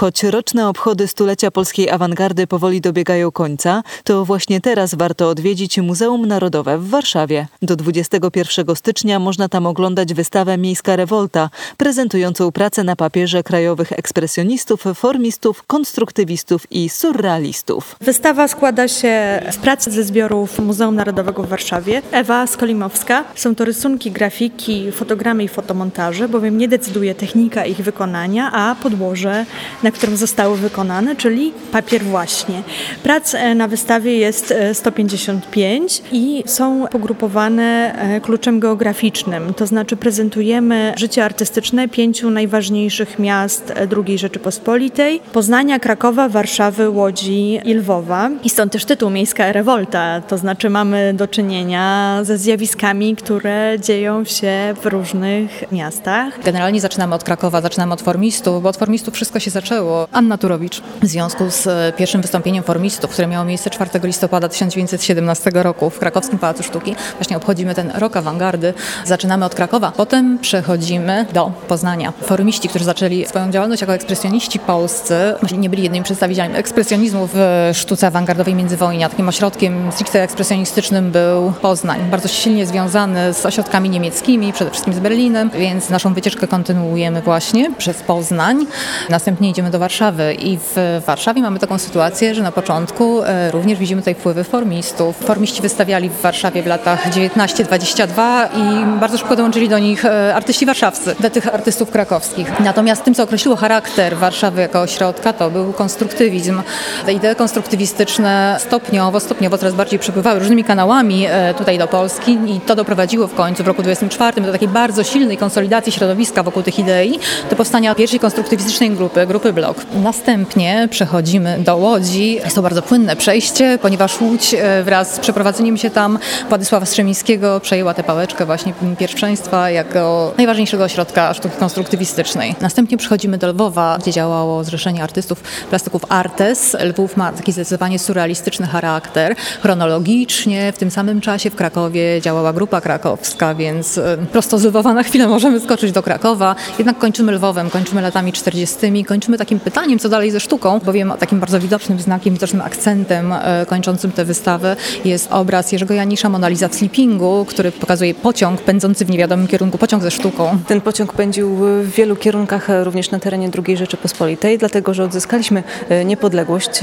Choć roczne obchody stulecia polskiej awangardy powoli dobiegają końca, to właśnie teraz warto odwiedzić Muzeum Narodowe w Warszawie. Do 21 stycznia można tam oglądać wystawę Miejska Rewolta, prezentującą pracę na papierze krajowych ekspresjonistów, formistów, konstruktywistów i surrealistów. Wystawa składa się z prac ze zbiorów Muzeum Narodowego w Warszawie. Ewa Skolimowska. Są to rysunki, grafiki, fotogramy i fotomontaże, bowiem nie decyduje technika ich wykonania, a podłoże na którym zostały wykonane, czyli papier właśnie. Prac e, na wystawie jest 155 e, i są pogrupowane e, kluczem geograficznym, to znaczy prezentujemy życie artystyczne pięciu najważniejszych miast II Rzeczypospolitej, Poznania, Krakowa, Warszawy, Łodzi i Lwowa. I stąd też tytuł Miejska Rewolta, to znaczy mamy do czynienia ze zjawiskami, które dzieją się w różnych miastach. Generalnie zaczynamy od Krakowa, zaczynamy od formistów, bo od formistów wszystko się zaczyna zaczęło. Anna Turowicz w związku z e, pierwszym wystąpieniem formistów, które miało miejsce 4 listopada 1917 roku w krakowskim Pałacu Sztuki. Właśnie obchodzimy ten rok awangardy. Zaczynamy od Krakowa, potem przechodzimy do Poznania. Formiści, którzy zaczęli swoją działalność jako ekspresjoniści polscy, nie byli jednymi przedstawicielami ekspresjonizmu w sztuce awangardowej międzywojnia. Takim ośrodkiem stricte ekspresjonistycznym był Poznań, bardzo silnie związany z ośrodkami niemieckimi, przede wszystkim z Berlinem, więc naszą wycieczkę kontynuujemy właśnie przez Poznań. Następnie idziemy jedziemy do Warszawy i w Warszawie mamy taką sytuację, że na początku e, również widzimy tutaj wpływy formistów. Formiści wystawiali w Warszawie w latach 19-22 i bardzo szybko dołączyli do nich e, artyści warszawscy, do tych artystów krakowskich. Natomiast tym, co określiło charakter Warszawy jako ośrodka, to był konstruktywizm. Te idee konstruktywistyczne stopniowo, stopniowo coraz bardziej przepływały różnymi kanałami e, tutaj do Polski i to doprowadziło w końcu w roku 24 do takiej bardzo silnej konsolidacji środowiska wokół tych idei, do powstania pierwszej konstruktywistycznej grupy, grupy blok. Następnie przechodzimy do Łodzi. Jest to bardzo płynne przejście, ponieważ Łódź e, wraz z przeprowadzeniem się tam Władysława Strzemińskiego przejęła tę pałeczkę właśnie pierwszeństwa jako najważniejszego ośrodka sztuki konstruktywistycznej. Następnie przechodzimy do Lwowa, gdzie działało Zrzeszenie Artystów Plastyków Artes. Lwów ma taki zdecydowanie surrealistyczny charakter. Chronologicznie w tym samym czasie w Krakowie działała Grupa Krakowska, więc e, prosto z Lwowa na chwilę możemy skoczyć do Krakowa. Jednak kończymy Lwowem, kończymy latami 40., kończymy takim pytaniem, co dalej ze sztuką, bowiem takim bardzo widocznym znakiem, widocznym akcentem e, kończącym tę wystawę jest obraz Jerzego Janisza Mona Lisa w Sleepingu, który pokazuje pociąg pędzący w niewiadomym kierunku, pociąg ze sztuką. Ten pociąg pędził w wielu kierunkach, e, również na terenie II Rzeczypospolitej, dlatego że odzyskaliśmy e, niepodległość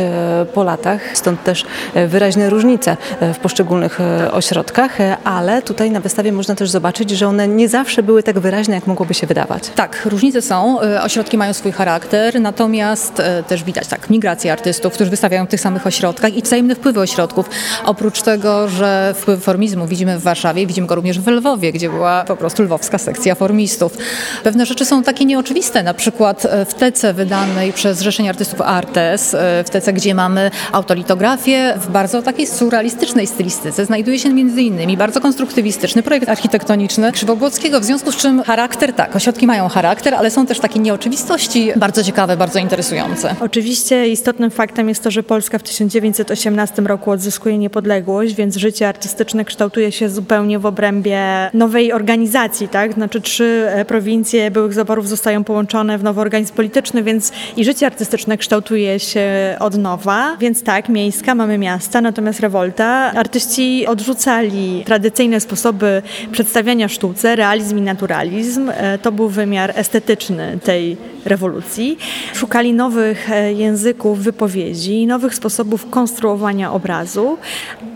po latach, stąd też wyraźne różnice w poszczególnych ośrodkach, ale tutaj na wystawie można też zobaczyć, że one nie zawsze były tak wyraźne, jak mogłoby się wydawać. Tak, różnice są, ośrodki mają swój charakter, natomiast e, też widać tak migrację artystów, którzy wystawiają w tych samych ośrodkach i wzajemne wpływy ośrodków. Oprócz tego, że wpływ formizmu widzimy w Warszawie, widzimy go również w Lwowie, gdzie była po prostu lwowska sekcja formistów. Pewne rzeczy są takie nieoczywiste, na przykład e, w tece wydanej przez Zrzeszenie Artystów Artes, e, w tece, gdzie mamy autolitografię w bardzo takiej surrealistycznej stylistyce, znajduje się innymi bardzo konstruktywistyczny projekt architektoniczny Krzywogłockiego, w związku z czym charakter, tak, ośrodki mają charakter, ale są też takie nieoczywistości bardzo ciekawe, bardzo interesujące. Oczywiście istotnym faktem jest to, że Polska w 1918 roku odzyskuje niepodległość, więc życie artystyczne kształtuje się zupełnie w obrębie nowej organizacji, tak? Znaczy trzy e, prowincje byłych zaborów zostają połączone w nowy organizm polityczny, więc i życie artystyczne kształtuje się od nowa, więc tak, miejska, mamy miasta, natomiast rewolta. Artyści odrzucali tradycyjne sposoby przedstawiania sztuce, realizm i naturalizm. E, to był wymiar estetyczny tej rewolucji. Szukali nowych e, języków wypowiedzi, nowych sposobów konstruowania obrazu,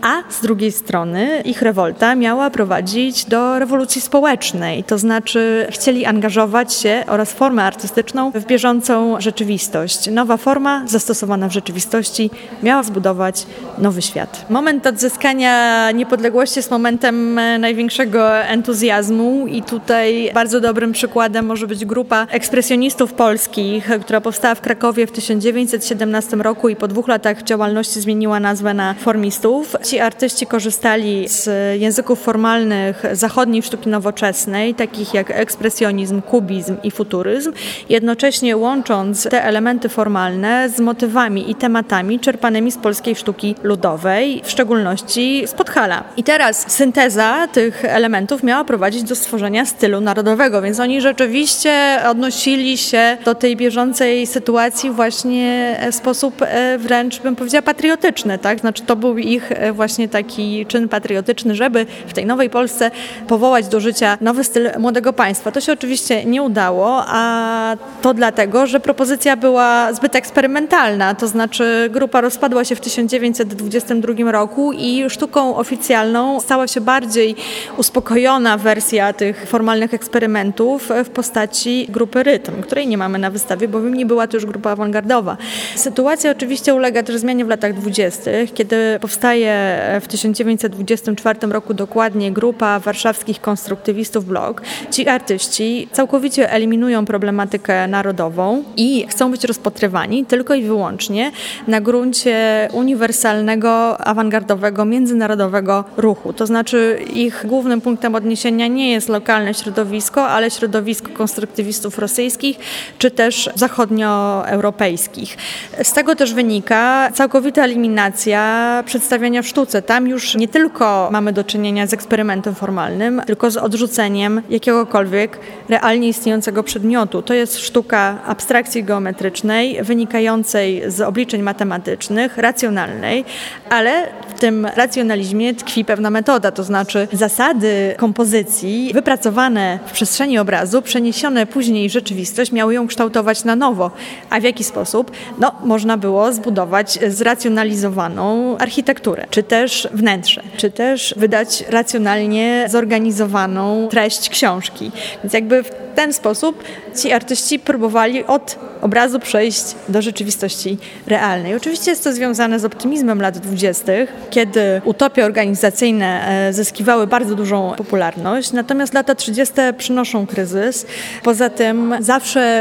a z drugiej strony ich rewolta miała prowadzić do rewolucji społecznej, to znaczy chcieli angażować się oraz formę artystyczną w bieżącą rzeczywistość. Nowa forma zastosowana w rzeczywistości miała zbudować nowy świat. Moment odzyskania niepodległości jest momentem e, największego entuzjazmu i tutaj bardzo dobrym przykładem może być grupa ekspresjonistów polskich, która powstała w Krakowie w 1917 roku i po dwóch latach działalności zmieniła nazwę na formistów. Ci artyści korzystali z języków formalnych zachodniej sztuki nowoczesnej, takich jak ekspresjonizm, kubizm i futuryzm, jednocześnie łącząc te elementy formalne z motywami i tematami czerpanymi z polskiej sztuki ludowej, w szczególności z Podhala. I teraz synteza tych elementów miała prowadzić do stworzenia stylu narodowego, więc oni rzeczywiście odnosili się do tej bieżącej sytuacji właśnie w sposób e, wręcz, bym powiedziała, patriotyczny, tak? Znaczy to był ich e, właśnie taki czyn patriotyczny, żeby w tej nowej Polsce powołać do życia nowy styl młodego państwa. To się oczywiście nie udało, a to dlatego, że propozycja była zbyt eksperymentalna, to znaczy grupa rozpadła się w 1922 roku i sztuką oficjalną stała się bardziej uspokojona wersja tych formalnych eksperymentów w postaci grupy Rytm, której nie mamy na wystawie, bowiem nie była to już grupa awangardowa. Sytuacja oczywiście ulega też zmianie w latach 20., kiedy powstaje w 1924 roku dokładnie grupa warszawskich konstruktywistów blog. Ci artyści całkowicie eliminują problematykę narodową i chcą być rozpatrywani tylko i wyłącznie na gruncie uniwersalnego, awangardowego, międzynarodowego ruchu. To znaczy ich głównym punktem odniesienia nie jest lokalne środowisko, ale środowisko konstruktywistów rosyjskich czy też zachodnioeuropejskich. Z tego też wynika całkowita eliminacja przedstawiania w sztuce. Tam już nie tylko mamy do czynienia z eksperymentem formalnym, tylko z odrzuceniem jakiegokolwiek realnie istniejącego przedmiotu. To jest sztuka abstrakcji geometrycznej, wynikającej z obliczeń matematycznych, racjonalnej, ale w tym racjonalizmie tkwi pewna metoda, to znaczy zasady kompozycji wypracowane w przestrzeni obrazu, przeniesione później w rzeczywistość, miały ją kształtować na nowo. A w jaki sposób? No, można było zbudować zracjonalizowaną architekturę, czy też wnętrze, czy też wydać racjonalnie zorganizowaną treść książki. Więc jakby w ten sposób ci artyści próbowali od obrazu przejść do rzeczywistości realnej. Oczywiście jest to związane z optymizmem lat 20., kiedy utopie organizacyjne e, zyskiwały bardzo dużą popularność, natomiast lata 30. przynoszą kryzys. Poza tym zawsze,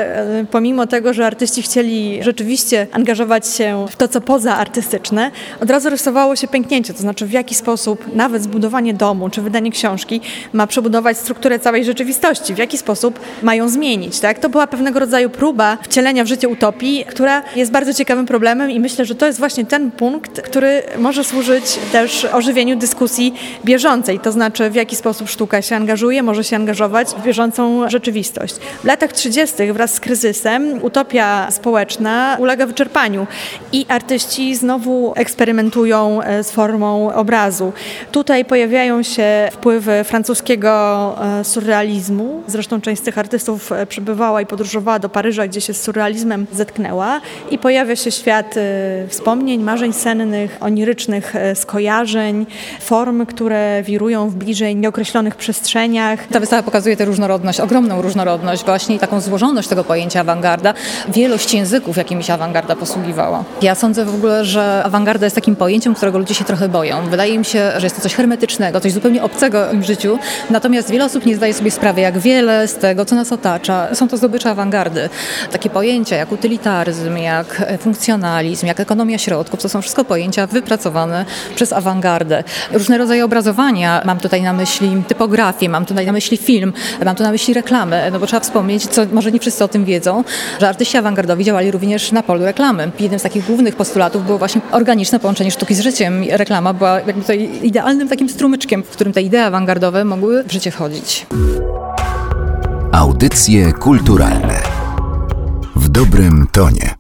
pomimo tego, że artyści chcieli rzeczywiście angażować się w to, co poza artystyczne, od razu rysowało się pęknięcie, to znaczy w jaki sposób nawet zbudowanie domu czy wydanie książki ma przebudować strukturę całej rzeczywistości, w jaki sposób mają zmienić. Tak? To była pewnego rodzaju próba wcielenia w życie utopii, która jest bardzo ciekawym problemem i myślę, że to jest właśnie ten punkt, który może służyć też ożywieniu dyskusji bieżącej, to znaczy w jaki sposób sztuka się angażuje, może się angażować w bieżącą rzeczywistość. W latach 30. wraz z kryzysem utopia społeczna ulega wyczerpaniu i artyści znowu eksperymentują e, z formą obrazu. Tutaj pojawiają się wpływy francuskiego e, surrealizmu, zresztą część z tych artystów e, przybywała i podróżowała do Paryża, gdzie się z surrealizmem zetknęła i pojawia się świat wspomnień, marzeń sennych, onirycznych skojarzeń, form, które wirują w bliżej nieokreślonych przestrzeniach. Ta wystawa pokazuje tę różnorodność, ogromną różnorodność, właśnie taką złożoność tego pojęcia awangarda, wielość języków, jakimi się awangarda posługiwała. Ja sądzę w ogóle, że awangarda jest takim pojęciem, którego ludzie się trochę boją. Wydaje mi się, że jest to coś hermetycznego, coś zupełnie obcego im życiu, natomiast wiele osób nie zdaje sobie sprawy, jak wiele z tego, co nas otacza, są to zdobycze awangardy. Takie pojęcia jak utylitaryzm, jak funkcjonalizm, jak ekonomia środków, to są wszystko pojęcia wypracowane przez awangardę. Różne rodzaje obrazowania, mam tutaj na myśli typografię, mam tutaj na myśli film, mam tu na myśli reklamy, no bo trzeba wspomnieć, co może nie tym wiedzą, że artyści awangardowi działali również na polu reklamy. Jednym z takich głównych postulatów było właśnie organiczne połączenie sztuki z życiem. Reklama była jakby tutaj idealnym takim strumyczkiem, w którym te idee awangardowe mogły w życie wchodzić. Audycje kulturalne w dobrym tonie.